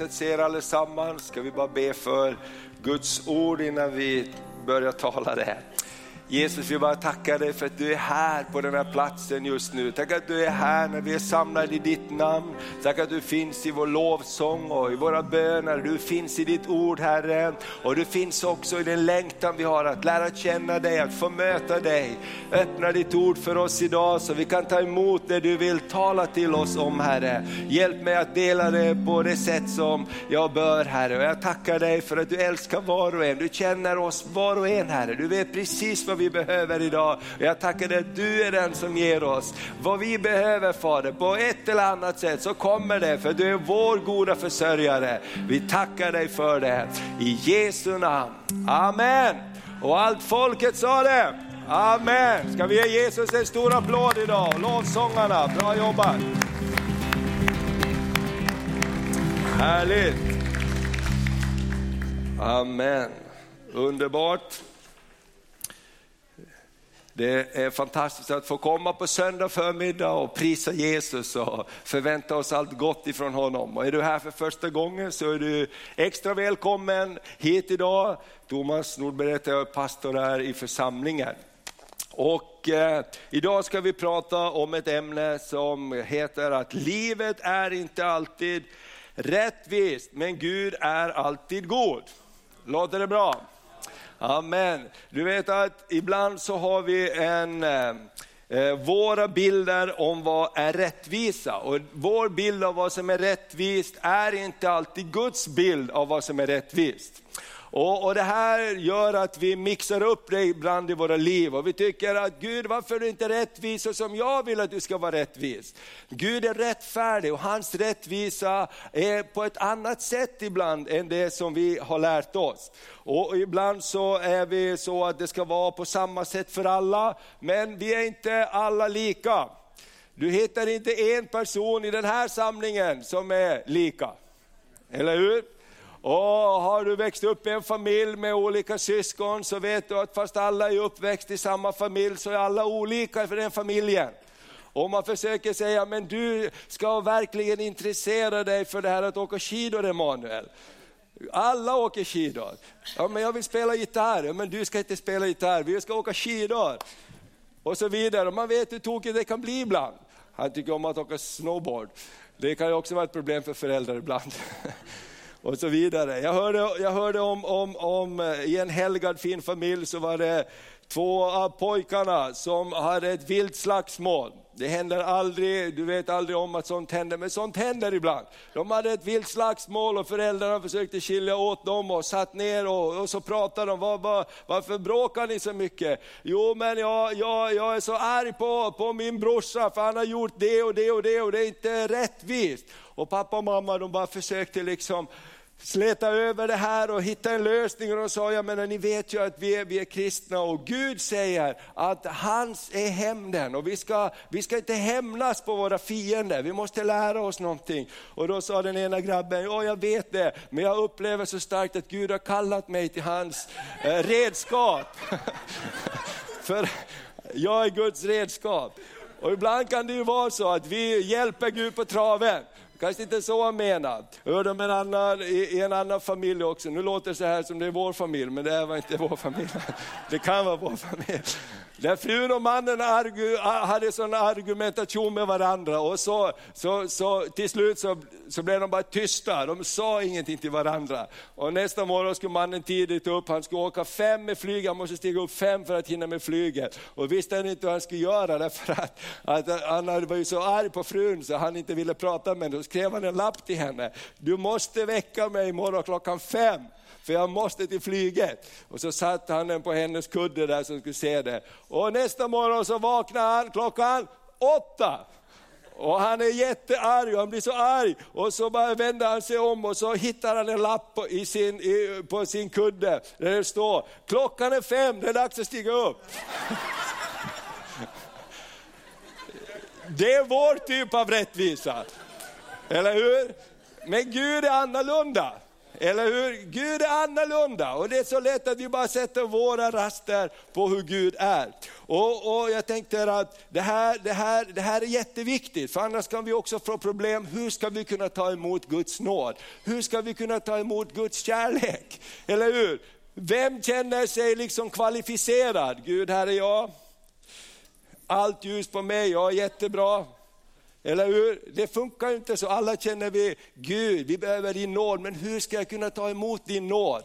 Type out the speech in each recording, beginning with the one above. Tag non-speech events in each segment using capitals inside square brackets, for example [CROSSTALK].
Underbart. ser allesammans. Ska vi bara be för Guds ord innan vi börjar tala det. Jesus, vi bara tackar dig för att du är här på den här platsen just nu. Tack att du är här när vi är samlade i ditt namn. Tack att du finns i vår lovsång och i våra böner. Du finns i ditt ord Herre. Och du finns också i den längtan vi har att lära känna dig, att få möta dig. Öppna ditt ord för oss idag så vi kan ta emot det du vill tala till oss om Herre. Hjälp mig att dela det på det sätt som jag bör Herre. Och jag tackar dig för att du älskar var och en. Du känner oss var och en Herre. Du vet precis vad vi behöver idag. Jag tackar dig att du är den som ger oss vad vi behöver Fader. På ett eller annat sätt så kommer det för du är vår goda försörjare. Vi tackar dig för det. I Jesu namn. Amen. Och allt folket sa det. Amen. Ska vi ge Jesus en stor applåd idag? Lovsångarna, bra jobbat. Härligt. Amen. Underbart. Det är fantastiskt att få komma på söndag förmiddag och prisa Jesus och förvänta oss allt gott ifrån honom. Och är du här för första gången så är du extra välkommen hit idag. Thomas Nordberg heter jag, pastor här i församlingen. Och eh, idag ska vi prata om ett ämne som heter att livet är inte alltid rättvist, men Gud är alltid god. Låter det bra? Amen. Du vet att ibland så har vi en eh, eh, våra bilder om vad är rättvisa. Och vår bild av vad som är rättvist är inte alltid Guds bild av vad som är rättvist. Och, och, Det här gör att vi mixar upp det ibland i våra liv och vi tycker att Gud varför är du inte rättvis så som jag vill att du ska vara rättvis. Gud är rättfärdig och hans rättvisa är på ett annat sätt ibland än det som vi har lärt oss. Och ibland så är vi så att det ska vara på samma sätt för alla, men vi är inte alla lika. Du hittar inte en person i den här samlingen som är lika. Eller hur? Och har du växt upp i en familj med olika syskon så vet du att fast alla är uppväxt i samma familj så är alla olika för den familjen. Och man försöker säga, men du ska verkligen intressera dig för det här att åka skidor Emanuel. Alla åker skidor. Ja, men jag vill spela gitarr. Ja, men du ska inte spela gitarr, vi ska åka skidor. Och så vidare. Och Man vet hur tokigt det kan bli ibland. Han tycker om att åka snowboard. Det kan ju också vara ett problem för föräldrar ibland. [LAUGHS] och så vidare. Jag hörde, jag hörde om, om, om, eh, i en helgad fin familj så var det två av pojkarna som hade ett vilt slagsmål. Det händer aldrig, du vet aldrig om att sånt händer, men sånt händer ibland. De hade ett vilt slagsmål och föräldrarna försökte skilja åt dem och satt ner och, och så pratade de, var, var, varför bråkar ni så mycket? Jo men jag, jag, jag är så arg på, på min brorsa för han har gjort det och det och det och det är inte rättvist. Och pappa och mamma de bara försökte liksom släta över det här och hitta en lösning. Och de sa, ja men ni vet ju att vi är, vi är kristna och Gud säger att hans är hämnden och vi ska, vi ska inte hämnas på våra fiender, vi måste lära oss någonting. Och då sa den ena grabben, ja jag vet det, men jag upplever så starkt att Gud har kallat mig till hans eh, redskap. [LAUGHS] För jag är Guds redskap. Och ibland kan det ju vara så att vi hjälper Gud på traven. Kanske inte så han menar. Jag hörde om en annan, i en annan familj också, nu låter det så här som det är vår familj, men det var inte [LAUGHS] vår familj. Det kan vara vår familj. Där frun och mannen argu, hade sån argumentation med varandra och så, så, så till slut så, så blev de bara tysta, de sa ingenting till varandra. Och nästa morgon skulle mannen tidigt upp, han skulle åka fem med flyg, han måste stiga upp fem för att hinna med flyget. Och visste han inte vad han skulle göra därför att, att han var ju så arg på frun så han inte ville prata med henne. Då skrev han en lapp till henne, du måste väcka mig imorgon klockan fem för jag måste till flyget. Och så satte han den på hennes kudde där så skulle se det. Och nästa morgon så vaknade han klockan åtta. Och han är jättearg, han blir så arg. Och så bara vänder han sig om och så hittar han en lapp på, i sin, i, på sin kudde där det står, klockan är fem, det är dags att stiga upp. Det är vår typ av rättvisa, eller hur? Men Gud är annorlunda. Eller hur? Gud är annorlunda och det är så lätt att vi bara sätter våra raster på hur Gud är. Och, och jag tänkte att det här, det, här, det här är jätteviktigt, för annars kan vi också få problem. Hur ska vi kunna ta emot Guds nåd? Hur ska vi kunna ta emot Guds kärlek? Eller hur? Vem känner sig liksom kvalificerad? Gud, här är jag. Allt ljus på mig, jag är jättebra. Eller hur? Det funkar ju inte så, alla känner vi, Gud, vi behöver din nåd, men hur ska jag kunna ta emot din nåd?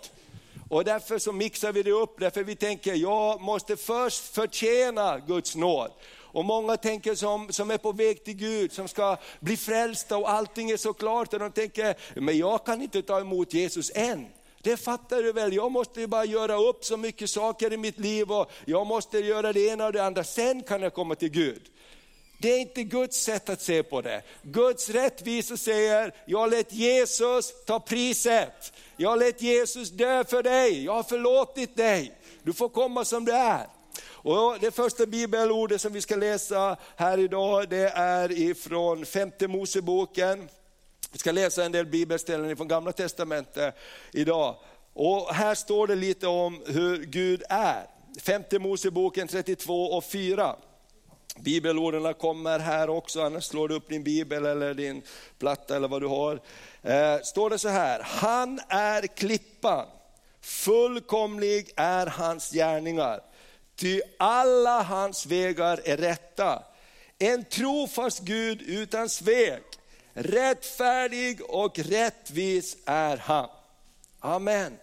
Och därför så mixar vi det upp, därför vi tänker, jag måste först förtjäna Guds nåd. Och många tänker som, som är på väg till Gud, som ska bli frälsta och allting är så klart, och de tänker, men jag kan inte ta emot Jesus än. Det fattar du väl, jag måste bara göra upp så mycket saker i mitt liv och jag måste göra det ena och det andra, sen kan jag komma till Gud. Det är inte Guds sätt att se på det. Guds rättvisa säger, jag lät Jesus ta priset. Jag lät Jesus dö för dig, jag har förlåtit dig. Du får komma som du är. Och det första bibelordet som vi ska läsa här idag, det är ifrån femte Moseboken. Vi ska läsa en del bibelställen från gamla testamentet idag. Och här står det lite om hur Gud är. Femte Moseboken 32 och 4. Bibelorden kommer här också, annars slår du upp din bibel eller din platta eller vad du har. Eh, står det så här, han är klippan, fullkomlig är hans gärningar, ty alla hans vägar är rätta. En trofast Gud utan svek, rättfärdig och rättvis är han. Amen.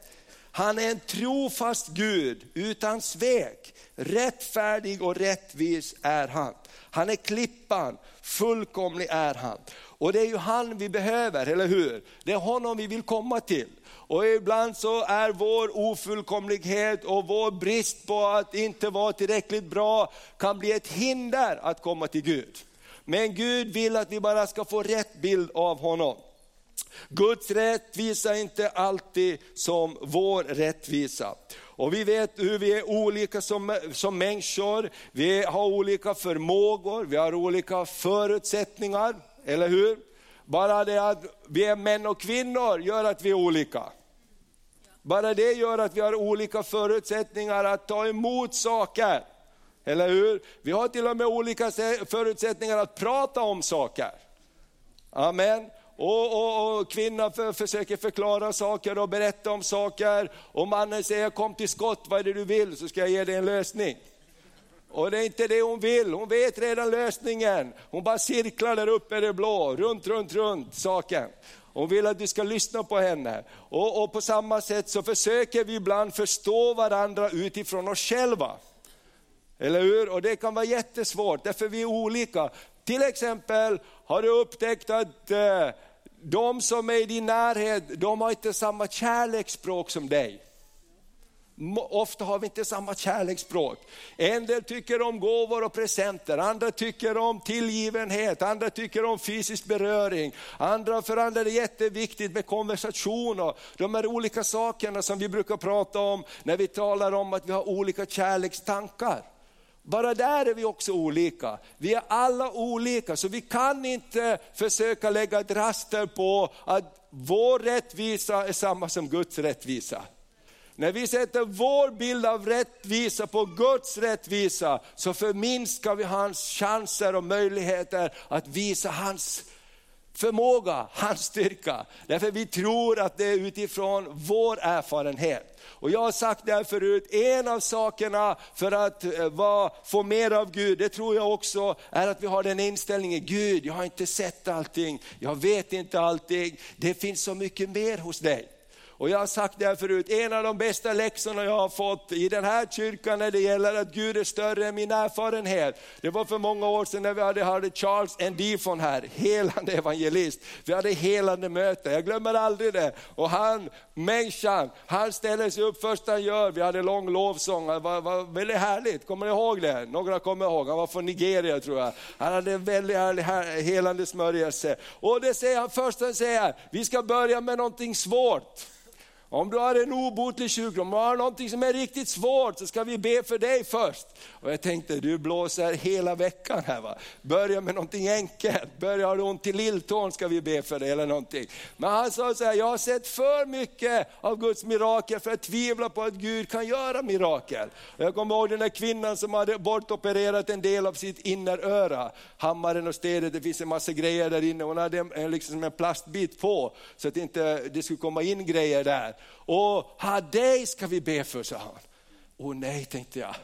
Han är en trofast Gud utan svek. Rättfärdig och rättvis är han. Han är klippan, fullkomlig är han. Och det är ju han vi behöver, eller hur? Det är honom vi vill komma till. Och ibland så är vår ofullkomlighet och vår brist på att inte vara tillräckligt bra kan bli ett hinder att komma till Gud. Men Gud vill att vi bara ska få rätt bild av honom. Guds rättvisa är inte alltid som vår rättvisa. Och vi vet hur vi är olika som, som människor, vi har olika förmågor, vi har olika förutsättningar, eller hur? Bara det att vi är män och kvinnor gör att vi är olika. Bara det gör att vi har olika förutsättningar att ta emot saker. Eller hur? Vi har till och med olika förutsättningar att prata om saker. Amen. Och, och, och kvinnan för, försöker förklara saker och berätta om saker. Och mannen säger kom till skott, vad är det du vill så ska jag ge dig en lösning. Och det är inte det hon vill, hon vet redan lösningen. Hon bara cirklar där uppe i det blå, runt, runt, runt saken. Hon vill att du ska lyssna på henne. Och, och, på samma sätt så försöker vi ibland förstå varandra utifrån oss själva. Eller hur? Och det kan vara jättesvårt, därför vi är olika. Till exempel har du upptäckt att eh, de som är i din närhet, de har inte samma kärleksspråk som dig. Ofta har vi inte samma kärleksspråk. En del tycker om gåvor och presenter, andra tycker om tillgivenhet, andra tycker om fysisk beröring. Andra, för andra är det jätteviktigt med konversation och de här olika sakerna som vi brukar prata om när vi talar om att vi har olika kärlekstankar. Bara där är vi också olika. Vi är alla olika, så vi kan inte försöka lägga ett raster på att vår rättvisa är samma som Guds rättvisa. När vi sätter vår bild av rättvisa på Guds rättvisa, så förminskar vi hans chanser och möjligheter att visa hans förmåga, hans styrka. Därför vi tror att det är utifrån vår erfarenhet. Och jag har sagt det här förut, en av sakerna för att eh, vara, få mer av Gud, det tror jag också är att vi har den inställningen, Gud jag har inte sett allting, jag vet inte allting, det finns så mycket mer hos dig. Och jag har sagt det här förut, en av de bästa läxorna jag har fått i den här kyrkan när det gäller att Gud är större än min erfarenhet. Det var för många år sedan när vi hade, hade Charles Endifon här, helande evangelist. Vi hade helande möte, jag glömmer aldrig det. Och han, människan, han ställer sig upp först han gör, vi hade lång lovsång, det var, var väldigt härligt, kommer ni ihåg det? Några kommer ihåg, han var från Nigeria tror jag. Han hade en väldigt härlig helande smörjelse. Och det säger han först, han säger, vi ska börja med någonting svårt. Om du har en obotlig sjukdom, om du har någonting som är riktigt svårt så ska vi be för dig först. Och jag tänkte, du blåser hela veckan här va. Börja med någonting enkelt, börja ha ont i lilltån ska vi be för dig eller någonting. Men han sa så här, jag har sett för mycket av Guds mirakel för att tvivla på att Gud kan göra mirakel. Och jag kommer ihåg den där kvinnan som hade bortopererat en del av sitt inneröra. Hammaren och stedet, det finns en massa grejer där inne. Hon hade en, liksom en plastbit på så att inte det skulle komma in grejer där. Och ha dig ska vi be för, sa han. Åh nej, tänkte jag.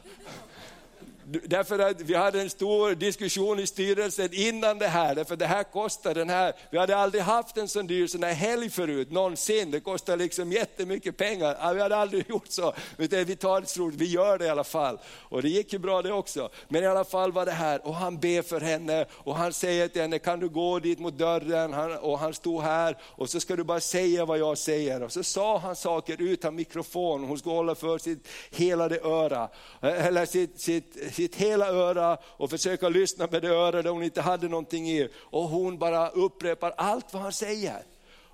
Därför att vi hade en stor diskussion i styrelsen innan det här, därför det här kostar den här, vi hade aldrig haft en sån dyr sån här helg förut, någonsin. Det kostar liksom jättemycket pengar. Vi hade aldrig [LAUGHS] gjort så, utan vi tar ett stort, vi gör det i alla fall. Och det gick ju bra det också. Men i alla fall var det här, och han ber för henne och han säger till henne, kan du gå dit mot dörren? Han, och han stod här och så ska du bara säga vad jag säger. Och så sa han saker utan mikrofon, hon skulle hålla för sitt helade öra, eller sitt, sitt sitt hela öra och försöka lyssna med det öra där hon inte hade någonting i. Och hon bara upprepar allt vad han säger.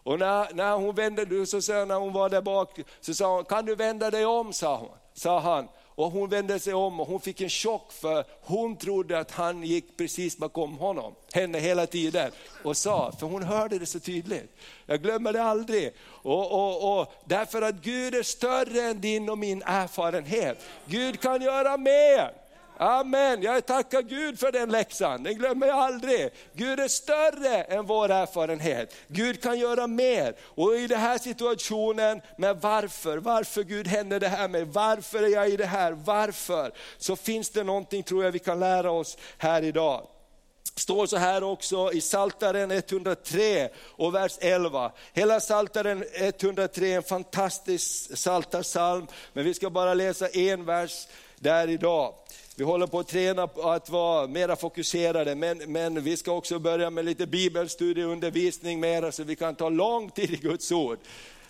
Och när, när hon vände, så sa när hon var där bak, så sa hon, kan du vända dig om, sa, hon, sa han. Och hon vände sig om och hon fick en chock för hon trodde att han gick precis bakom honom, henne hela tiden. Och sa, för hon hörde det så tydligt. Jag glömmer det aldrig. Och, och, och, därför att Gud är större än din och min erfarenhet. Gud kan göra mer. Amen, jag tackar Gud för den läxan, den glömmer jag aldrig. Gud är större än vår erfarenhet, Gud kan göra mer. Och i den här situationen, med varför, varför Gud händer det här med, varför är jag i det här, varför? Så finns det någonting tror jag vi kan lära oss här idag står så här också i Saltaren 103 och vers 11. Hela Saltaren 103 är en fantastisk saltarsalm, men vi ska bara läsa en vers där idag. Vi håller på att träna på att vara mera fokuserade, men, men vi ska också börja med lite bibelstudieundervisning mera, så vi kan ta lång tid i Guds ord.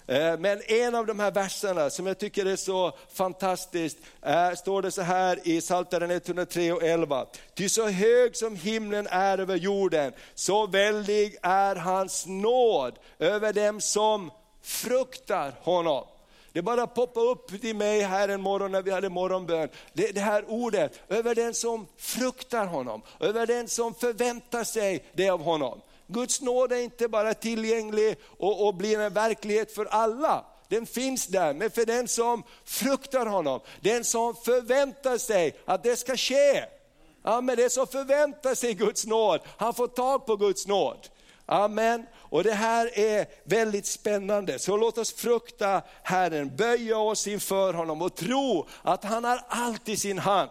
Eh, men en av de här verserna som jag tycker är så fantastiskt, är, står det så här i Psaltaren 103 och 11. Ty så hög som himlen är över jorden, så väldig är hans nåd över dem som fruktar honom. Det bara poppade upp till mig här en morgon när vi hade morgonbön. Det, det, här ordet, över den som fruktar honom, över den som förväntar sig det av honom. Guds nåd är inte bara tillgänglig och, och blir en verklighet för alla. Den finns där, men för den som fruktar honom, den som förväntar sig att det ska ske. Amen. Den som förväntar sig Guds nåd, han får tag på Guds nåd. Amen. Och det här är väldigt spännande. Så låt oss frukta Herren, böja oss inför honom och tro att han har allt i sin hand.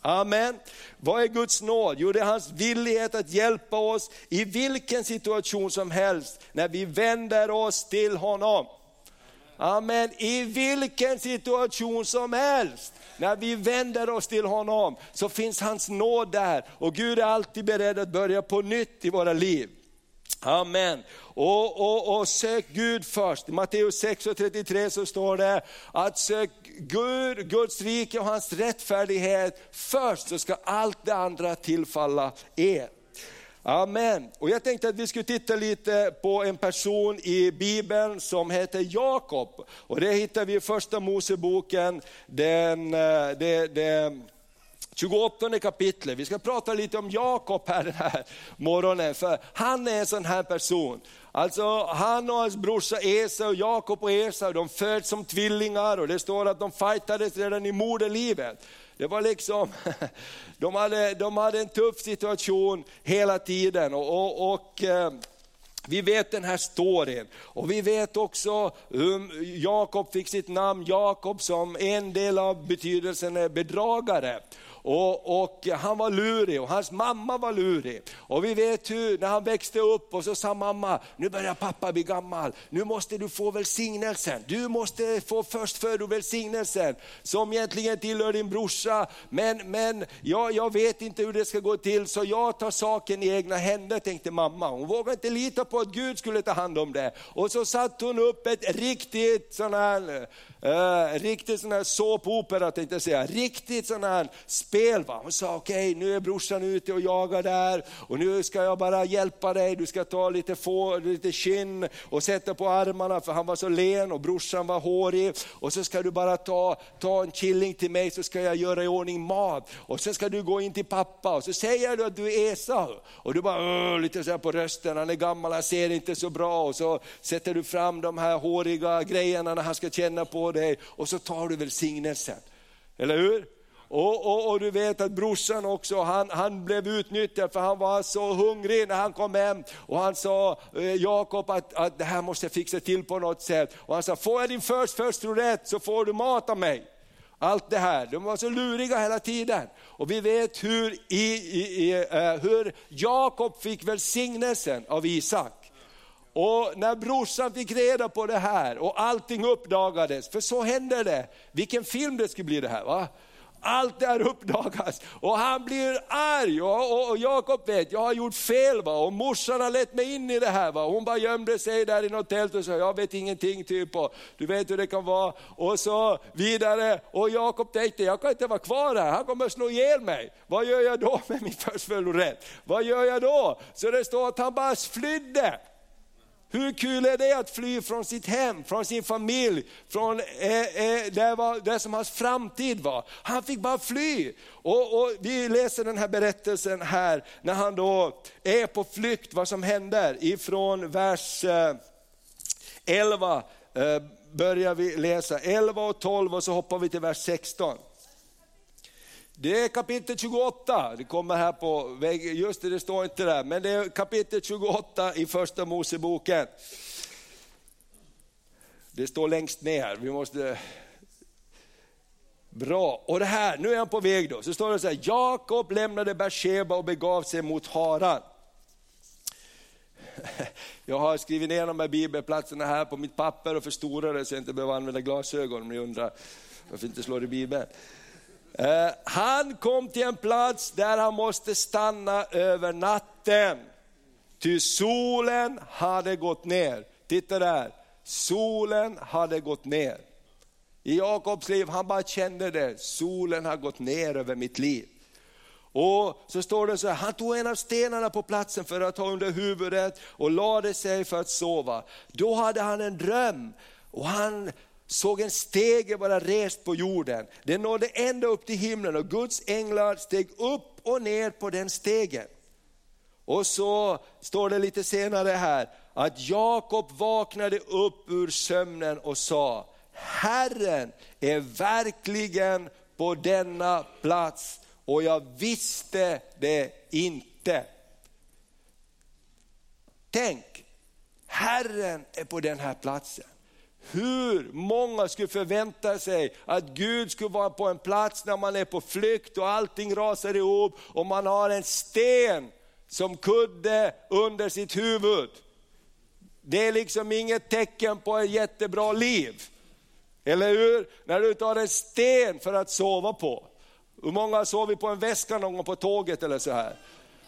Amen. Vad är Guds nåd? Jo, det är hans villighet att hjälpa oss i vilken situation som helst, när vi vänder oss till honom. Amen. I vilken situation som helst, när vi vänder oss till honom, så finns hans nåd där. Och Gud är alltid beredd att börja på nytt i våra liv. Amen. Och, och, och sök Gud först. I Matteus 6 och 33 så står det att sök Gud, Guds rike och hans rättfärdighet först så ska allt det andra tillfalla er. Amen. Och jag tänkte att vi skulle titta lite på en person i Bibeln som heter Jakob. Och det hittar vi i första Moseboken, den, eh, den, den 28 kapitlet. Vi ska prata lite om Jakob här den här morgonen, för han är en sån här person. Alltså han och hans brorsa Esau, Jakob och Esau, de föds som tvillingar och det står att de fightades redan i moderlivet. Det var liksom, [LAUGHS] de hade, de hade en tuff situation hela tiden. och, och, och eh, vi vet den här storyn och vi vet också hur Jakob fick sitt namn, Jakob som en del av betydelsen är bedragare. Och, och, han var lurig och hans mamma var lurig. Och vi vet hur, när han växte upp och så sa mamma, nu börjar pappa bli gammal, nu måste du få välsignelsen. Du måste få först välsignelsen som egentligen tillhör din brorsa. Men, men ja, jag vet inte hur det ska gå till så jag tar saken i egna händer, tänkte mamma. Hon vågade inte lita på att Gud skulle ta hand om det. Och så satte hon upp ett riktigt sån här, eh, riktigt sån här såpopera tänkte jag säga, riktigt sån här spel. Va? Hon sa okej okay, nu är brorsan ute och jagar där och nu ska jag bara hjälpa dig. Du ska ta lite, få, lite kinn och sätta på armarna för han var så len och brorsan var hårig. Och så ska du bara ta, ta en killing till mig så ska jag göra i ordning mat. Och sen ska du gå in till pappa och så säger du att du är Esau. Och du bara lite så här på rösten, han är gammal, han ser inte så bra. Och så sätter du fram de här håriga grejerna när han ska känna på dig och så tar du välsignelsen. Eller hur? Och, och, och, du vet att brorsan också, han, han blev utnyttjad för han var så hungrig när han kom hem. Och han sa, eh, Jakob att, att det här måste jag fixa till på något sätt. Och han sa, får jag din först, först rätt så får du mat av mig. Allt det här, de var så luriga hela tiden. Och vi vet hur, i, i, i, eh, hur Jakob fick välsignelsen av Isak. Och när brorsan fick reda på det här och allting uppdagades, för så hände det. Vilken film det skulle bli det här va? Allt det här uppdagas och han blir arg och, och, och Jakob vet, jag har gjort fel va? och morsan har lett mig in i det här. Va? Hon bara gömde sig där i något tält och sa, jag vet ingenting typ och du vet hur det kan vara. Och så vidare och Jakob tänkte, jag kan inte vara kvar här, han kommer slå ihjäl mig. Vad gör jag då med min förstfödslorätt? Vad gör jag då? Så det står att han bara flydde. Hur kul är det att fly från sitt hem, från sin familj, från eh, eh, det, var, det som hans framtid var. Han fick bara fly. Och, och, Vi läser den här berättelsen här, när han då är på flykt, vad som händer. Ifrån vers eh, 11 eh, börjar vi läsa, 11 och 12 och så hoppar vi till vers 16. Det är kapitel 28, det kommer här på väggen, just det, det står inte där, men det är kapitel 28 i första Moseboken. Det står längst ner, vi måste... Bra, och det här, nu är han på väg då, så står det så här, Jakob lämnade Beersheba och begav sig mot Haran. [LAUGHS] Jag har skrivit ner de här bibelplatserna här på mitt papper och förstorat det så jag inte behöver använda glasögon om ni undrar varför inte slår i bibeln. Eh, han kom till en plats där han måste stanna över natten. Ty solen hade gått ner. Titta där, solen hade gått ner. I Jakobs liv, han bara kände det, solen har gått ner över mitt liv. Och så står det så här, han tog en av stenarna på platsen för att ha under huvudet och lade sig för att sova. Då hade han en dröm och han såg en stege vara rest på jorden. Den nådde ända upp till himlen och Guds änglar steg upp och ner på den stegen. Och så står det lite senare här att Jakob vaknade upp ur sömnen och sa, Herren är verkligen på denna plats och jag visste det inte. Tänk, Herren är på den här platsen. Hur många skulle förvänta sig att Gud skulle vara på en plats när man är på flykt och allting rasar ihop och man har en sten som kudde under sitt huvud. Det är liksom inget tecken på ett jättebra liv. Eller hur? När du tar en sten för att sova på. Hur många har sovit på en väska någon gång på tåget eller så här?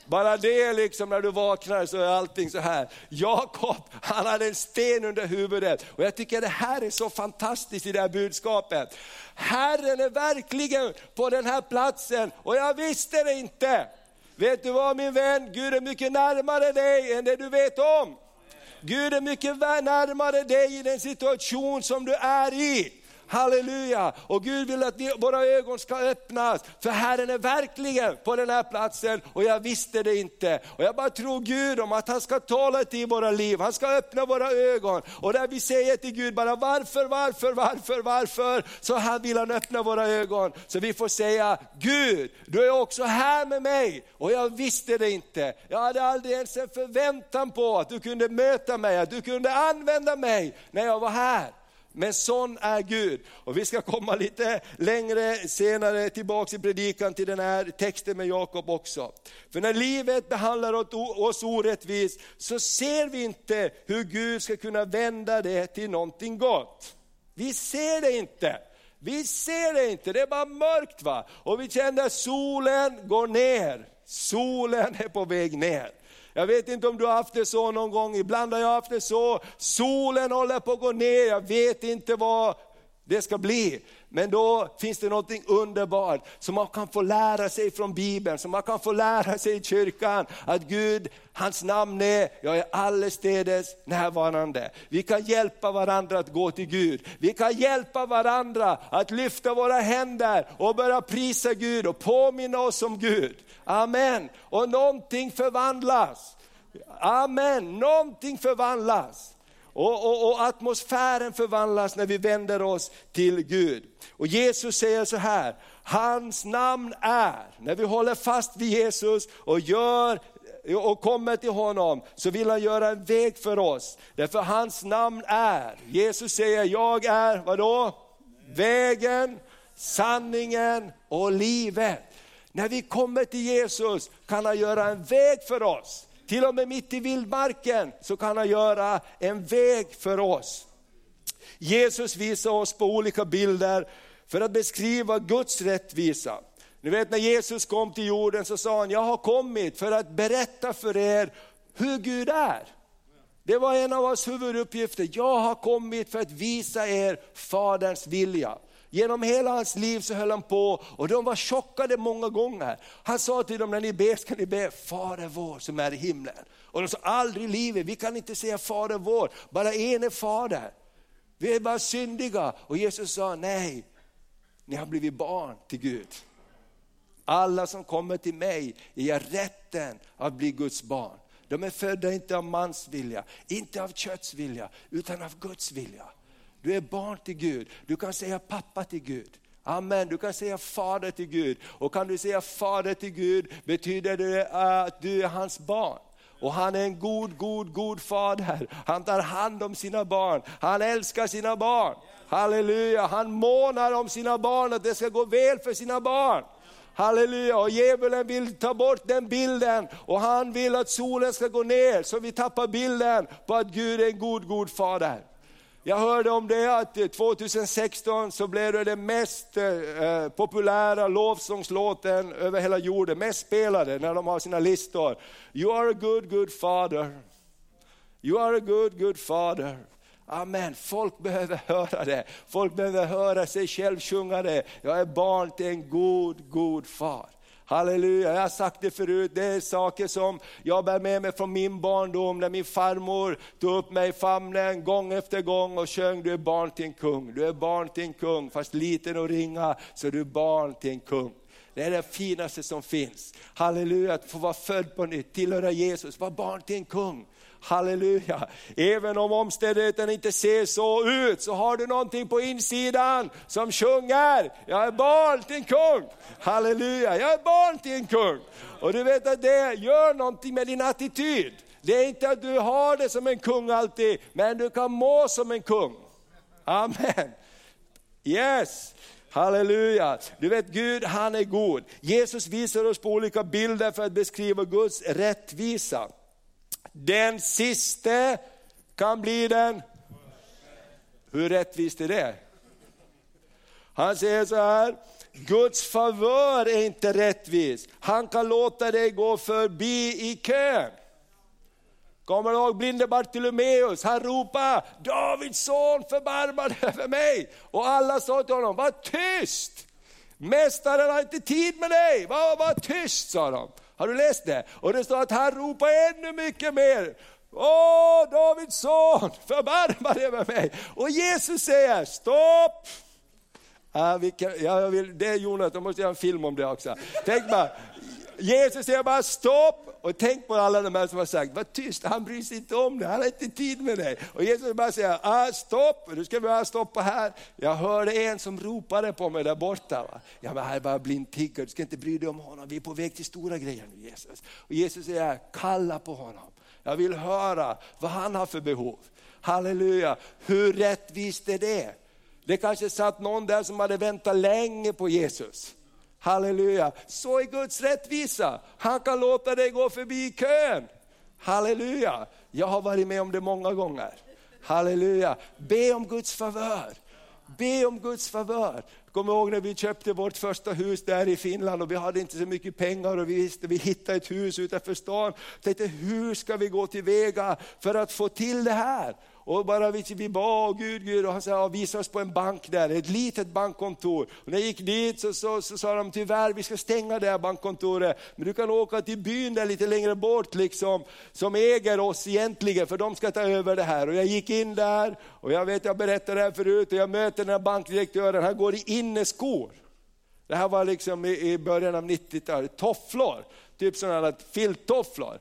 Bara det liksom när du vaknar så är allting så här. Jakob, han hade en sten under huvudet. Och jag tycker det här är så fantastiskt i det här budskapet. Herren är verkligen på den här platsen och jag visste det inte. Vet du vad min vän, Gud är mycket närmare dig än det du vet om. Gud är mycket närmare dig i den situation som du är i. Halleluja! Och Gud vill att våra ögon ska öppnas, för Herren är verkligen på den här platsen och jag visste det inte. Och jag bara tror Gud om att han ska tala till våra liv, han ska öppna våra ögon. Och där vi säger till Gud bara varför, varför, varför, varför, så han vill han öppna våra ögon. Så vi får säga, Gud, du är också här med mig och jag visste det inte. Jag hade aldrig ens en förväntan på att du kunde möta mig, att du kunde använda mig när jag var här. Men sån är Gud. Och vi ska komma lite längre senare tillbaka i predikan till den här texten med Jakob också. För när livet behandlar oss orättvist så ser vi inte hur Gud ska kunna vända det till någonting gott. Vi ser det inte. Vi ser det inte, det är bara mörkt. va? Och vi känner att solen går ner. Solen är på väg ner. Jag vet inte om du har haft det så någon gång, ibland har jag haft det så, solen håller på att gå ner, jag vet inte vad det ska bli. Men då finns det något underbart som man kan få lära sig från Bibeln, som man kan få lära sig i kyrkan. Att Gud, hans namn är, jag är allestädes närvarande. Vi kan hjälpa varandra att gå till Gud. Vi kan hjälpa varandra att lyfta våra händer och börja prisa Gud och påminna oss om Gud. Amen. Och någonting förvandlas. Amen, någonting förvandlas. Och, och, och, atmosfären förvandlas när vi vänder oss till Gud. Och Jesus säger så här, hans namn är, när vi håller fast vid Jesus och gör och kommer till honom så vill han göra en väg för oss. Därför hans namn är, Jesus säger jag är, vadå? Vägen, sanningen och livet. När vi kommer till Jesus kan han göra en väg för oss. Till och med mitt i vildmarken så kan han göra en väg för oss. Jesus visar oss på olika bilder för att beskriva Guds rättvisa. Ni vet när Jesus kom till jorden så sa han, jag har kommit för att berätta för er hur Gud är. Det var en av hans huvuduppgifter. Jag har kommit för att visa er Faderns vilja. Genom hela hans liv så höll han på och de var chockade många gånger. Han sa till dem, när ni ber ska ni be Fader vår som är i himlen. Och de sa, aldrig i livet, vi kan inte säga Fader vår, bara en är Fader. Vi är bara syndiga. Och Jesus sa, nej, ni har blivit barn till Gud. Alla som kommer till mig ger rätten att bli Guds barn. De är födda inte av mans vilja, inte av kötts vilja, utan av Guds vilja. Du är barn till Gud, du kan säga pappa till Gud. Amen, du kan säga fader till Gud. Och kan du säga fader till Gud betyder det eh, att du är hans barn. Och han är en god, god, god fader. Han tar hand om sina barn. Han älskar sina barn. Halleluja, han månar om sina barn, att det ska gå väl för sina barn. Halleluja, och djävulen vill ta bort den bilden och han vill att solen ska gå ner så vi tappar bilden på att Gud är en god, god fader. Jag hörde om det att eh, 2016 så blev det den mest eh, eh, populära lovsångslåten över hela jorden, mest spelade när de har sina listor. You are a good, good father. You are a good, good father. Amen, folk behöver höra det. Folk behöver höra sig själv sjunga det. Jag är barn till en god, god far. Halleluja, jag har sagt det förut, det är saker som jag bär med mig från min barndom, när min farmor tog upp mig i famnen gång efter gång och sjöng, du är barn till en kung, du är barn till en kung, fast liten och ringa, så du är barn till en kung. Det är det finaste som finns. Halleluja, att få vara född på nytt, tillhöra Jesus, vara barn till en kung. Halleluja. Även om omständigheterna inte ser så ut så har du någonting på insidan som sjunger, jag är barn till en kung. Halleluja, jag är barn till en kung. Och du vet att det gör någonting med din attityd. Det är inte att du har det som en kung alltid, men du kan må som en kung. Amen. Yes. Halleluja! Du vet Gud, han är god. Jesus visar oss på olika bilder för att beskriva Guds rättvisa. Den siste kan bli den Hur rättvist är det? Han säger så här, Guds favör är inte rättvis. Han kan låta dig gå förbi i kön. Kommer du ihåg blinde Bartolomeus? Han ropade, Davids son förbarma dig över mig. Och alla sa till honom, var tyst! Mästaren har inte tid med dig, var, var tyst sa de. Har du läst det? Och det står att han ropar ännu mycket mer. Åh, Davids son, förbarma dig över mig. Och Jesus säger, stopp! Ah, vilka, ja, vill, det är Jonas, då måste jag göra en film om det också. Tänk bara, Jesus säger bara stopp och tänk på alla de här som har sagt, var tyst, han bryr sig inte om det, han har inte tid med dig. Och Jesus bara säger, ah, stopp, nu ska vi bara stoppa här. Jag hörde en som ropade på mig där borta. Va? Ja men här är bara blind tiggare, du ska inte bry dig om honom, vi är på väg till stora grejer nu Jesus. Och Jesus säger, kalla på honom. Jag vill höra vad han har för behov. Halleluja, hur rättvist är det? Det kanske satt någon där som hade väntat länge på Jesus. Halleluja, så är Guds rättvisa. Han kan låta dig gå förbi kön. Halleluja, jag har varit med om det många gånger. Halleluja, be om Guds favör. Be om Guds favör. Kommer ihåg när vi köpte vårt första hus där i Finland och vi hade inte så mycket pengar och vi visste vi hittade ett hus utanför stan. Tänkte hur ska vi gå tillväga för att få till det här? Och bara vi, vi bad, Gud, Gud, och han sa, ja, visa oss på en bank där, ett litet bankkontor. Och när jag gick dit så, så, så sa de, tyvärr vi ska stänga det här bankkontoret, men du kan åka till byn där lite längre bort, liksom, som äger oss egentligen, för de ska ta över det här. Och jag gick in där, och jag vet, jag berättade det här förut, och jag möter den här bankdirektören, han går i inneskor. Det här var liksom i, i början av 90-talet, tofflor, typ sådana filttofflor.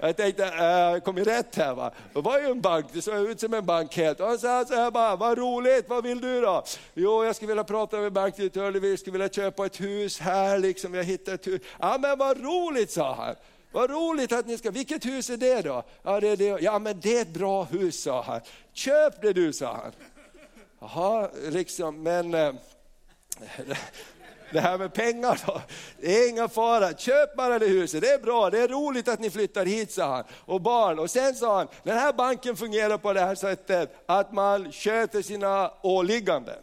Jag tänkte, äh, kom jag rätt här va? Det var ju en bank, det såg ut som en bank helt. Och han sa så här bara, vad roligt, vad vill du då? Jo, jag skulle vilja prata med bankdirektören, vi skulle vilja köpa ett hus här, liksom, jag hittade ett hus. Ja men vad roligt, sa han. Vad roligt att ni ska, vilket hus är det då? Ja, det är det. ja men det är ett bra hus, sa han. Köp det du, sa han. Jaha, liksom, men Äh, [LAUGHS] det här med pengar då, det är inga fara, köp bara det huset, det är bra, det är roligt att ni flyttar hit, sa han. Och barn, och sen sa han, den här banken fungerar på det här sättet att man sköter sina åligganden.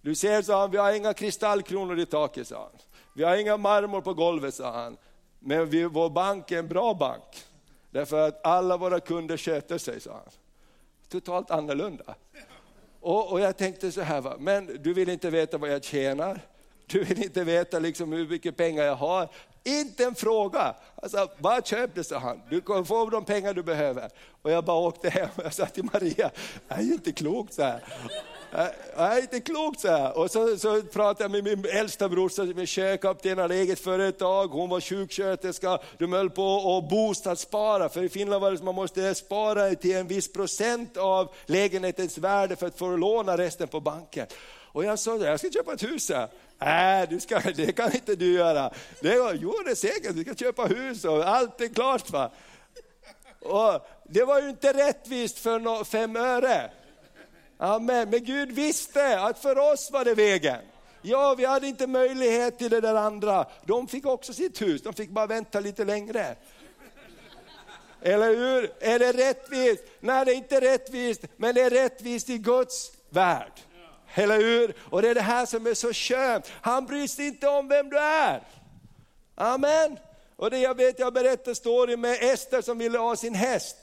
Du ser, sa han, vi har inga kristallkronor i taket, sa han. Vi har inga marmor på golvet, sa han. Men vi, vår bank är en bra bank. Därför att alla våra kunder sköter sig, sa han. Totalt annorlunda. Och, och jag tänkte så här, va? men du vill inte veta vad jag tjänar? Du vill inte veta liksom hur mycket pengar jag har. Inte en fråga. Alltså, bara köp det, sa han. Du kommer få de pengar du behöver. Och jag bara åkte hem och jag sa till Maria, det är inte klokt så här. Det är inte klokt så här. Och så, så pratade jag med min äldsta brorsa som är kökapten, eget företag, hon var sjuksköterska, de höll på att bostadsspara, för i Finland var det så man måste spara till en viss procent av lägenhetens värde för att få låna resten på banken. Och jag sa, jag ska köpa ett hus. Nej, du ska, det kan inte du göra. Det, jo, det är säkert, du ska köpa hus och allt är klart. Va? Och det var ju inte rättvist för no, fem öre. Amen. Men Gud visste att för oss var det vägen. Ja, vi hade inte möjlighet till det där andra. De fick också sitt hus, de fick bara vänta lite längre. Eller hur? Är det rättvist? Nej, det är inte rättvist, men det är rättvist i Guds värld. Eller hur? Och det är det här som är så skönt. Han bryr sig inte om vem du är. Amen. Och det jag vet, jag berättar story med Ester som ville ha sin häst.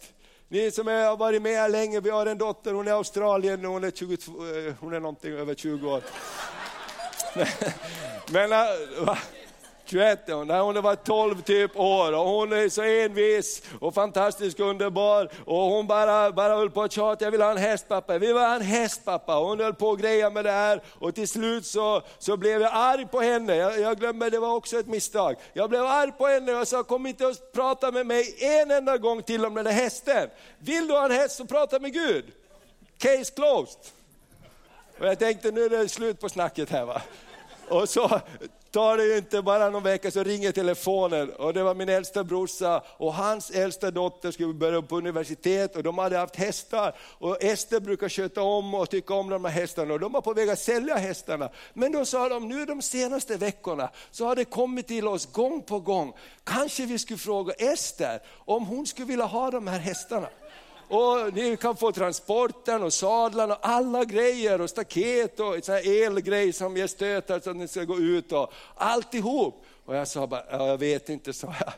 Ni som har varit med här länge, vi har en dotter, hon är Australien, hon är, 22, eh, hon är någonting över 20 år. [LAUGHS] Men, men eh, 21 är hon var 12 typ år och hon är så envis och fantastiskt underbar och hon bara, bara höll på att tjata, jag vill ha en häst pappa, jag vill ha en häst pappa. Hon höll på att greja med det här och till slut så, så blev jag arg på henne, jag, jag glömmer, det var också ett misstag. Jag blev arg på henne och sa kom inte och prata med mig en enda gång till om den där hästen. Vill du ha en häst så prata med Gud. Case closed. Och jag tänkte nu är det slut på snacket här va. Och så tar det ju inte bara någon vecka så ringer telefonen och det var min äldsta brorsa och hans äldsta dotter skulle börja på universitet och de hade haft hästar och Ester brukar köta om och tycka om de här hästarna och de var på väg att sälja hästarna. Men då sa de, nu de senaste veckorna så har det kommit till oss gång på gång, kanske vi skulle fråga Ester om hon skulle vilja ha de här hästarna. Och ni kan få transporten och sadlarna och alla grejer och staket och sån elgrej som ger stötar så att ni ska gå ut och alltihop. Och jag sa bara, jag vet inte, sa jag.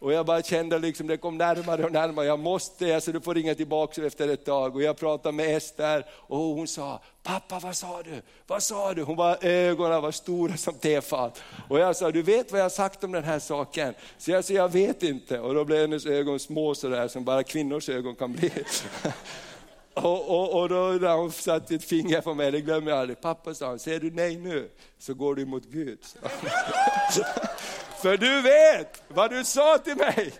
Och jag bara kände liksom det kom närmare och närmare, jag måste, alltså du får ringa tillbaka efter ett tag. Och jag pratade med Ester och hon sa, pappa vad sa du? Vad sa du? Hon var, ögonen var stora som tefat. Och jag sa, du vet vad jag har sagt om den här saken? Så jag sa, jag vet inte. Och då blev hennes ögon små sådär som bara kvinnors ögon kan bli. [LAUGHS] Och, och, och då när hon satte ett finger på mig, det glömmer jag aldrig. Pappa sa, säger du nej nu så går du mot Gud. [LAUGHS] För du vet vad du sa till mig.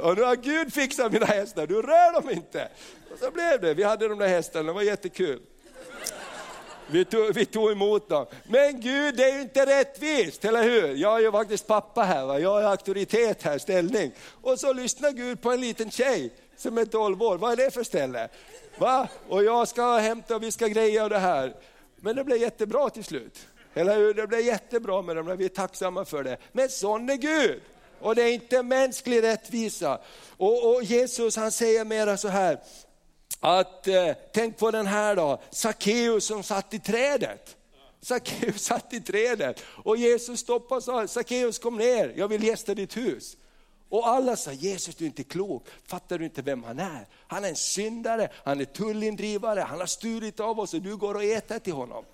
Och nu har Gud fixat mina hästar, du rör dem inte. Och så blev det, vi hade de där hästarna, det var jättekul. Vi tog, vi tog emot dem. Men Gud, det är ju inte rättvist, eller hur? Jag är ju faktiskt pappa här, va? jag är auktoritet här, ställning. Och så lyssnar Gud på en liten tjej som är 12 år, vad är det för ställe? Va? Och jag ska hämta och vi ska greja och det här. Men det blev jättebra till slut. Eller hur? Det blev jättebra med dem, vi är tacksamma för det. Men sån är Gud. Och det är inte mänsklig rättvisa. Och, och Jesus han säger mera så här, att eh, tänk på den här då, Sackeus som satt i trädet. Sackeus [LAUGHS] satt i trädet och Jesus stoppade och sa, Sackeus kom ner, jag vill gästa ditt hus. Och alla sa, Jesus du är inte klok, fattar du inte vem han är? Han är en syndare, han är tullindrivare, han har stulit av oss och du går och äter till honom.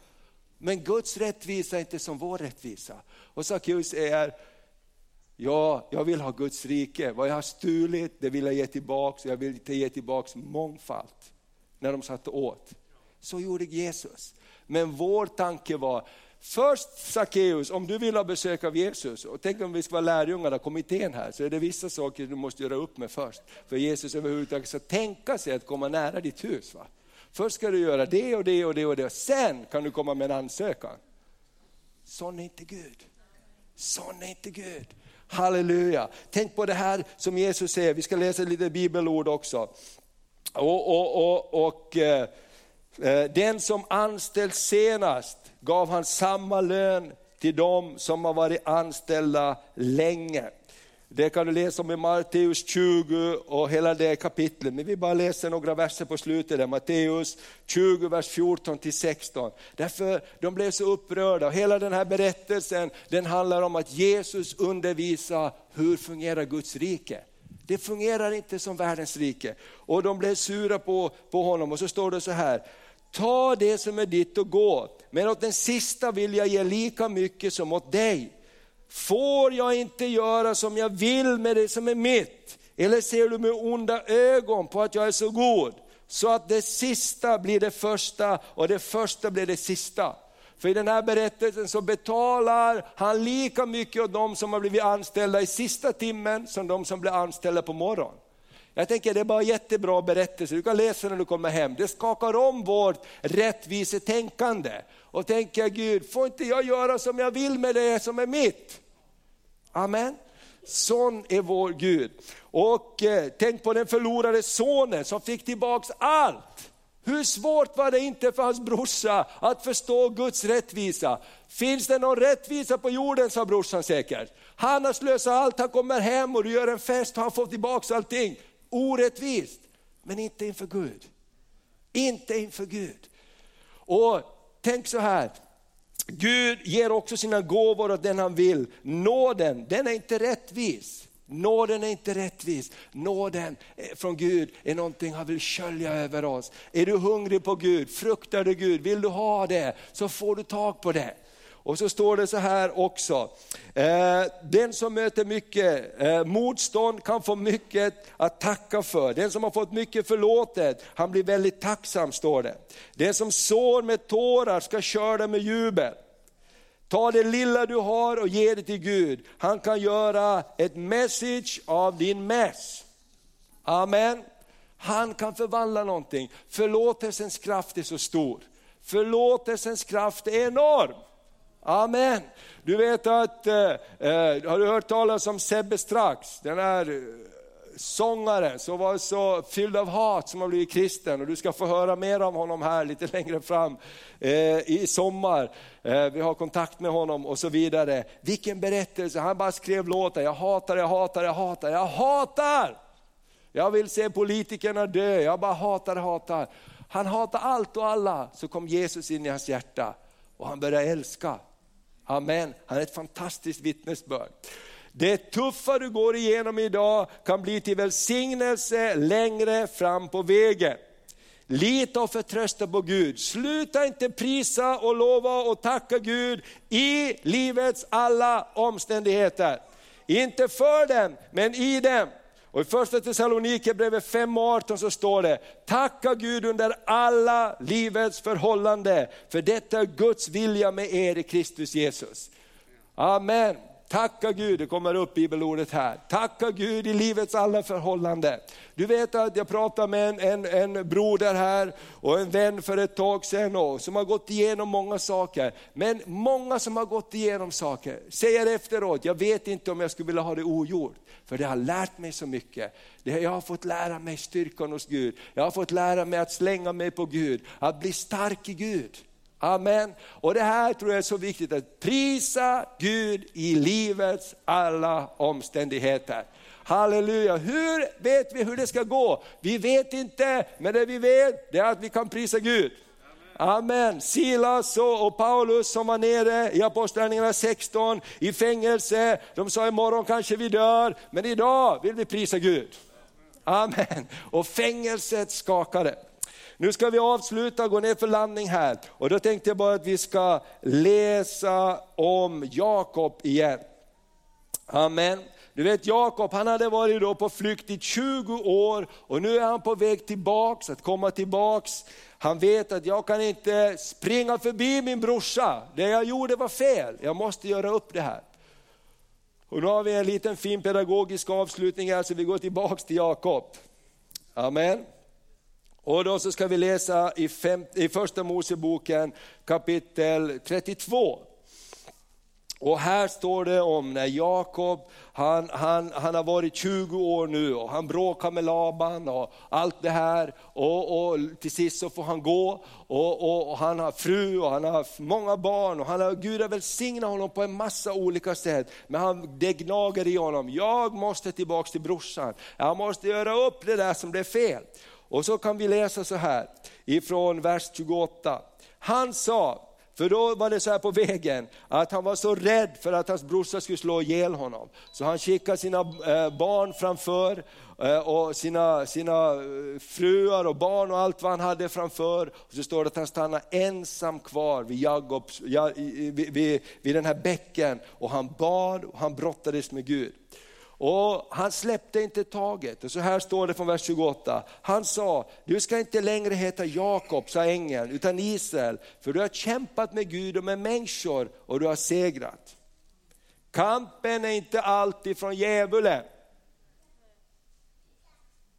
Men Guds rättvisa är inte som vår rättvisa. Och Sackeus säger, ja, jag vill ha Guds rike, vad jag har stulit det vill jag ge tillbaks, jag vill ge tillbaks mångfald. När de satt åt. Så gjorde Jesus. Men vår tanke var, Först Sackeus, om du vill ha besök av Jesus, och tänk om vi ska vara lärjungarna, kommittén här, så är det vissa saker du måste göra upp med först. För Jesus överhuvudtaget ska tänka sig att komma nära ditt hus. Va? Först ska du göra det och det och det och det, sen kan du komma med en ansökan. Sån är inte Gud. Sån är inte Gud. Halleluja. Tänk på det här som Jesus säger, vi ska läsa lite bibelord också. Och, och, och, och eh, eh Den som anställs senast gav han samma lön till dem som har varit anställda länge. Det kan du läsa om i Matteus 20 och hela det kapitlet. Men vi bara läser några verser på slutet, där. Matteus 20, vers 14 till 16. Därför de blev så upprörda. Och hela den här berättelsen den handlar om att Jesus undervisar hur fungerar Guds rike. Det fungerar inte som världens rike. Och de blev sura på, på honom och så står det så här, ta det som är ditt och gå, men åt den sista vill jag ge lika mycket som åt dig. Får jag inte göra som jag vill med det som är mitt? Eller ser du med onda ögon på att jag är så god? Så att det sista blir det första och det första blir det sista. För i den här berättelsen så betalar han lika mycket åt de som har blivit anställda i sista timmen som de som blir anställda på morgonen. Jag tänker det är bara jättebra berättelse, du kan läsa när du kommer hem. Det skakar om vårt rättvisetänkande. Och tänker Gud, får inte jag göra som jag vill med det som är mitt? Amen. Sån är vår Gud. Och eh, tänk på den förlorade sonen som fick tillbaks allt. Hur svårt var det inte för hans brorsa att förstå Guds rättvisa? Finns det någon rättvisa på jorden, sa brorsan säkert. Han har slösat allt, han kommer hem och du gör en fest och han får tillbaks allting orättvist, men inte inför Gud. Inte inför Gud. Och tänk så här, Gud ger också sina gåvor åt den han vill. Nåden, den är inte rättvis. Nåden är inte rättvis. Nåden eh, från Gud är någonting han vill skölja över oss. Är du hungrig på Gud, fruktar du Gud, vill du ha det, så får du tag på det. Och så står det så här också, eh, den som möter mycket eh, motstånd kan få mycket att tacka för. Den som har fått mycket förlåtet, han blir väldigt tacksam står det. Den som sår med tårar ska skörda med jubel. Ta det lilla du har och ge det till Gud. Han kan göra ett message av din mess. Amen. Han kan förvandla någonting. Förlåtelsens kraft är så stor. Förlåtelsens kraft är enorm. Amen. Du vet att, eh, eh, har du hört talas om Sebbe Strax, den här eh, sångaren som var så fylld av hat som har blivit kristen och du ska få höra mer om honom här lite [LAUGHS] längre fram eh, i sommar. Eh, vi har kontakt med honom och så vidare. Vilken berättelse, han bara skrev låtar, jag hatar, jag hatar, jag hatar, jag hatar! Jag vill se politikerna dö, jag bara hatar, hatar. Han hatar allt och alla, så kom Jesus in i hans hjärta och han började älska. Amen, han är ett fantastiskt vittnesbörd. Det tuffa du går igenom idag kan bli till välsignelse längre fram på vägen. Lita och förtrösta på Gud. Sluta inte prisa och lova och tacka Gud i livets alla omständigheter. Inte för dem, men i dem. Och i första Thessalonikerbrevet 5.18 så står det, tacka Gud under alla livets förhållanden, för detta är Guds vilja med er i Kristus Jesus. Amen. Tacka Gud, det kommer upp bibelordet här. Tacka Gud i livets alla förhållanden. Du vet att jag pratade med en, en, en broder här och en vän för ett tag sedan och, som har gått igenom många saker. Men många som har gått igenom saker säger efteråt, jag vet inte om jag skulle vilja ha det ogjort. För det har lärt mig så mycket. Jag har fått lära mig styrkan hos Gud. Jag har fått lära mig att slänga mig på Gud, att bli stark i Gud. Amen. Och det här tror jag är så viktigt, att prisa Gud i livets alla omständigheter. Halleluja, hur vet vi hur det ska gå? Vi vet inte, men det vi vet det är att vi kan prisa Gud. Amen. Silas och Paulus som var nere i Apostlagärningarna 16 i fängelse. De sa imorgon kanske vi dör, men idag vill vi prisa Gud. Amen. Och fängelset skakade. Nu ska vi avsluta, och gå ner för landning här. Och då tänkte jag bara att vi ska läsa om Jakob igen. Amen. Du vet Jakob, han hade varit då på flykt i 20 år och nu är han på väg tillbaks, att komma tillbaks. Han vet att jag kan inte springa förbi min brorsa, det jag gjorde var fel, jag måste göra upp det här. Och nu har vi en liten fin pedagogisk avslutning här så vi går tillbaks till Jakob. Amen. Och då så ska vi läsa i, fem, i första Moseboken kapitel 32. Och här står det om när Jakob, han, han, han har varit 20 år nu och han bråkar med Laban och allt det här. Och, och till sist så får han gå och, och, och, han har fru och han har många barn och han har, Gud har välsignat honom på en massa olika sätt. Men han, det gnager i honom, jag måste tillbaka till brorsan, jag måste göra upp det där som blev fel. Och så kan vi läsa så här ifrån vers 28. Han sa, för då var det så här på vägen, att han var så rädd för att hans brorsa skulle slå ihjäl honom. Så han skickade sina eh, barn framför eh, och sina, sina eh, fruar och barn och allt vad han hade framför. Och så står det att han stannade ensam kvar vid, Jakob, vid, vid, vid den här bäcken och han bad och han brottades med Gud. Och han släppte inte taget. Och så här står det från vers 28. Han sa, du ska inte längre heta Jakob, sa ängeln, utan Israel, för du har kämpat med Gud och med människor och du har segrat. Kampen är inte alltid från djävulen.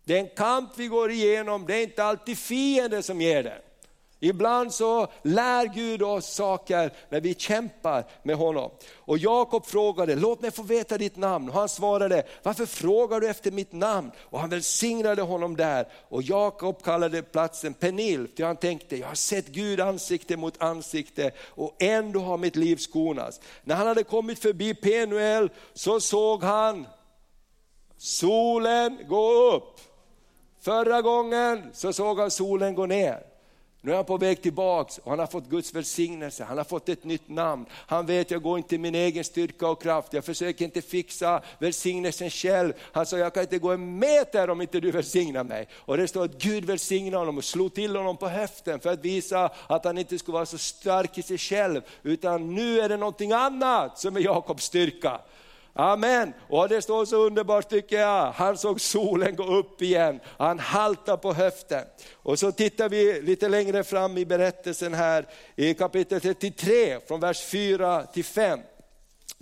Den kamp vi går igenom, det är inte alltid fienden som ger den. Ibland så lär Gud oss saker när vi kämpar med honom. Och Jakob frågade, låt mig få veta ditt namn. Och han svarade, varför frågar du efter mitt namn? Och han välsignade honom där. Och Jakob kallade platsen Penil, för han tänkte, jag har sett Gud ansikte mot ansikte och ändå har mitt liv skonats. När han hade kommit förbi Penuel så såg han solen gå upp. Förra gången så såg han solen gå ner. Nu är han på väg tillbaks och han har fått Guds välsignelse, han har fått ett nytt namn. Han vet, jag går inte i min egen styrka och kraft, jag försöker inte fixa välsignelsen själv. Han sa, jag kan inte gå en meter om inte du välsignar mig. Och det står att Gud välsignade honom och slog till honom på höften för att visa att han inte skulle vara så stark i sig själv, utan nu är det någonting annat som är Jakobs styrka. Amen. Och det står så underbart tycker jag, han såg solen gå upp igen, han haltade på höften. Och så tittar vi lite längre fram i berättelsen här i kapitel 33 från vers 4 till 5.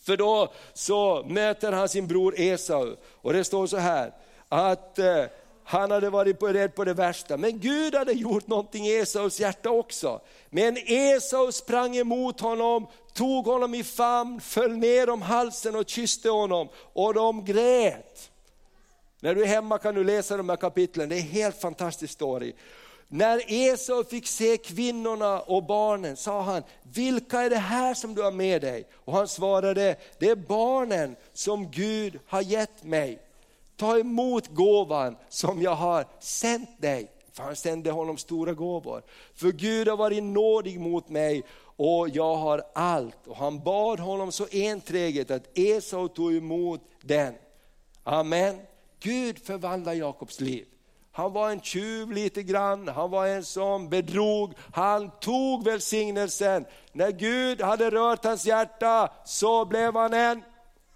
För då så möter han sin bror Esau och det står så här att eh, han hade varit beredd på det värsta, men Gud hade gjort någonting i Esaus hjärta också. Men Esau sprang emot honom, tog honom i famn, föll ner om halsen och kysste honom och de grät. När du är hemma kan du läsa de här kapitlen, det är en helt fantastisk story. När Esau fick se kvinnorna och barnen sa han, vilka är det här som du har med dig? Och han svarade, det är barnen som Gud har gett mig. Ta emot gåvan som jag har sänt dig. För han sände honom stora gåvor. För Gud har varit nådig mot mig och jag har allt. Och han bad honom så enträget att Esau tog emot den. Amen. Gud förvandlar Jakobs liv. Han var en tjuv lite grann, han var en som bedrog, han tog välsignelsen. När Gud hade rört hans hjärta så blev han en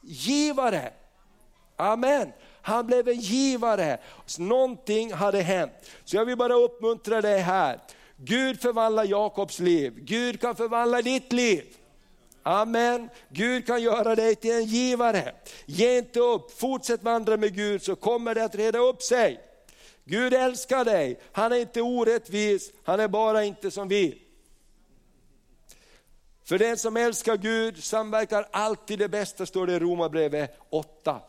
givare. Amen. Han blev en givare. Någonting hade hänt. Så jag vill bara uppmuntra dig här. Gud förvandlar Jakobs liv, Gud kan förvandla ditt liv. Amen. Gud kan göra dig till en givare. Ge inte upp, fortsätt vandra med Gud så kommer det att reda upp sig. Gud älskar dig, han är inte orättvis, han är bara inte som vi. För den som älskar Gud samverkar alltid det bästa, står det i Romarbrevet 8.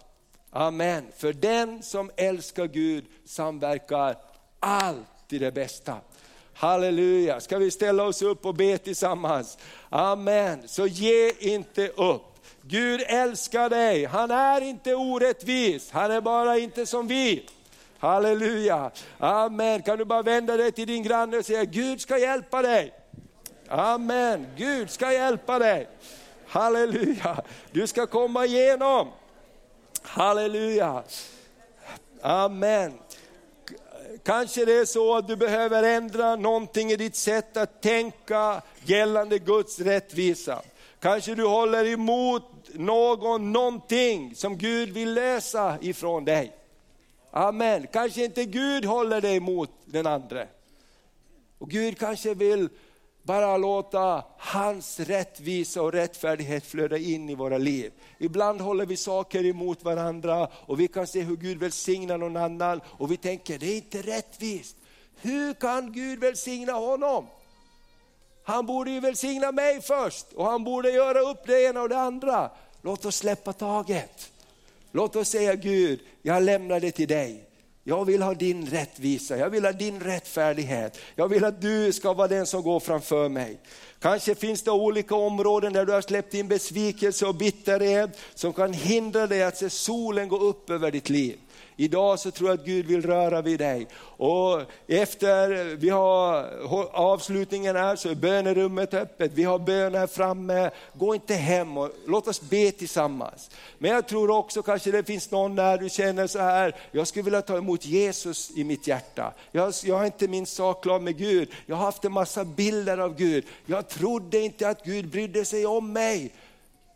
Amen. För den som älskar Gud samverkar alltid det bästa. Halleluja, ska vi ställa oss upp och be tillsammans? Amen, så ge inte upp. Gud älskar dig, han är inte orättvis, han är bara inte som vi. Halleluja, amen. Kan du bara vända dig till din granne och säga Gud ska hjälpa dig. Amen, Gud ska hjälpa dig. Halleluja, du ska komma igenom. Halleluja, amen. Kanske det är så att du behöver ändra någonting i ditt sätt att tänka gällande Guds rättvisa. Kanske du håller emot någon, någonting som Gud vill lösa ifrån dig. Amen. Kanske inte Gud håller dig emot den andra. Och Gud kanske vill bara låta hans rättvisa och rättfärdighet flöda in i våra liv. Ibland håller vi saker emot varandra och vi kan se hur Gud välsignar någon annan och vi tänker det är inte rättvist. Hur kan Gud välsigna honom? Han borde ju välsigna mig först och han borde göra upp det ena och det andra. Låt oss släppa taget. Låt oss säga Gud, jag lämnar det till dig. Jag vill ha din rättvisa, jag vill ha din rättfärdighet. Jag vill att du ska vara den som går framför mig. Kanske finns det olika områden där du har släppt in besvikelse och bitterhet som kan hindra dig att se solen gå upp över ditt liv. Idag så tror jag att Gud vill röra vid dig. Och efter vi har avslutningen här så är bönerummet öppet, vi har bön här framme. Gå inte hem och låt oss be tillsammans. Men jag tror också kanske det finns någon där du känner så här, jag skulle vilja ta emot Jesus i mitt hjärta. Jag, jag har inte min sak klar med Gud, jag har haft en massa bilder av Gud. Jag trodde inte att Gud brydde sig om mig.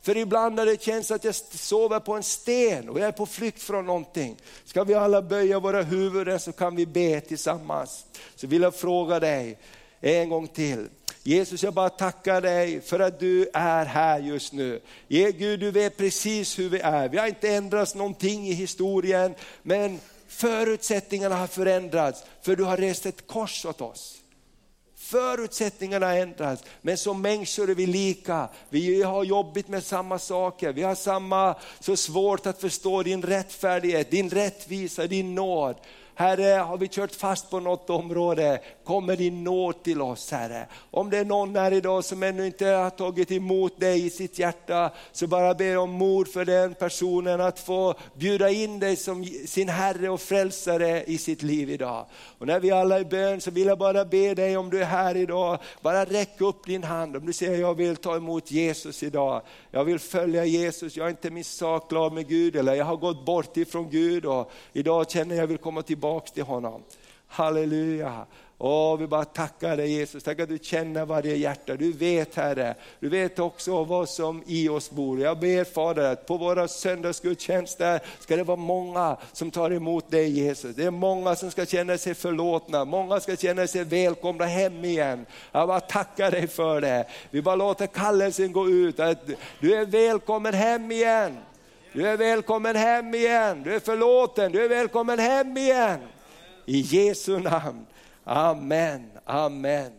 För ibland när det känns att jag sover på en sten och jag är på flykt från någonting. Ska vi alla böja våra huvuden så kan vi be tillsammans. Så vill jag fråga dig en gång till. Jesus jag bara tackar dig för att du är här just nu. Ge Gud du vet precis hur vi är. Vi har inte ändrats någonting i historien men förutsättningarna har förändrats för du har rest ett kors åt oss. Förutsättningarna ändras, men som människor är vi lika. Vi har jobbigt med samma saker, vi har samma, så svårt att förstå din rättfärdighet, din rättvisa, din nåd. Herre, har vi kört fast på något område, kommer din nåd till oss Herre. Om det är någon här idag som ännu inte har tagit emot dig i sitt hjärta, så bara be om mod för den personen att få bjuda in dig som sin Herre och frälsare i sitt liv idag. Och när vi alla är i bön så vill jag bara be dig om du är här idag, bara räck upp din hand om du säger jag vill ta emot Jesus idag. Jag vill följa Jesus, jag är inte min sak glad med Gud eller jag har gått bort ifrån Gud och idag känner jag vill komma tillbaka tillbaks till honom. Halleluja. Åh, vi bara tackar dig Jesus, tack att du känner varje hjärta. Du vet Herre, du vet också vad som i oss bor. Jag ber Fader att på våra söndagsgudstjänster ska det vara många som tar emot dig Jesus. Det är många som ska känna sig förlåtna, många ska känna sig välkomna hem igen. Jag bara tackar dig för det. Vi bara låter kallelsen gå ut, att du är välkommen hem igen. Du är välkommen hem igen, du är förlåten, du är välkommen hem igen. I Jesu namn. Amen, amen.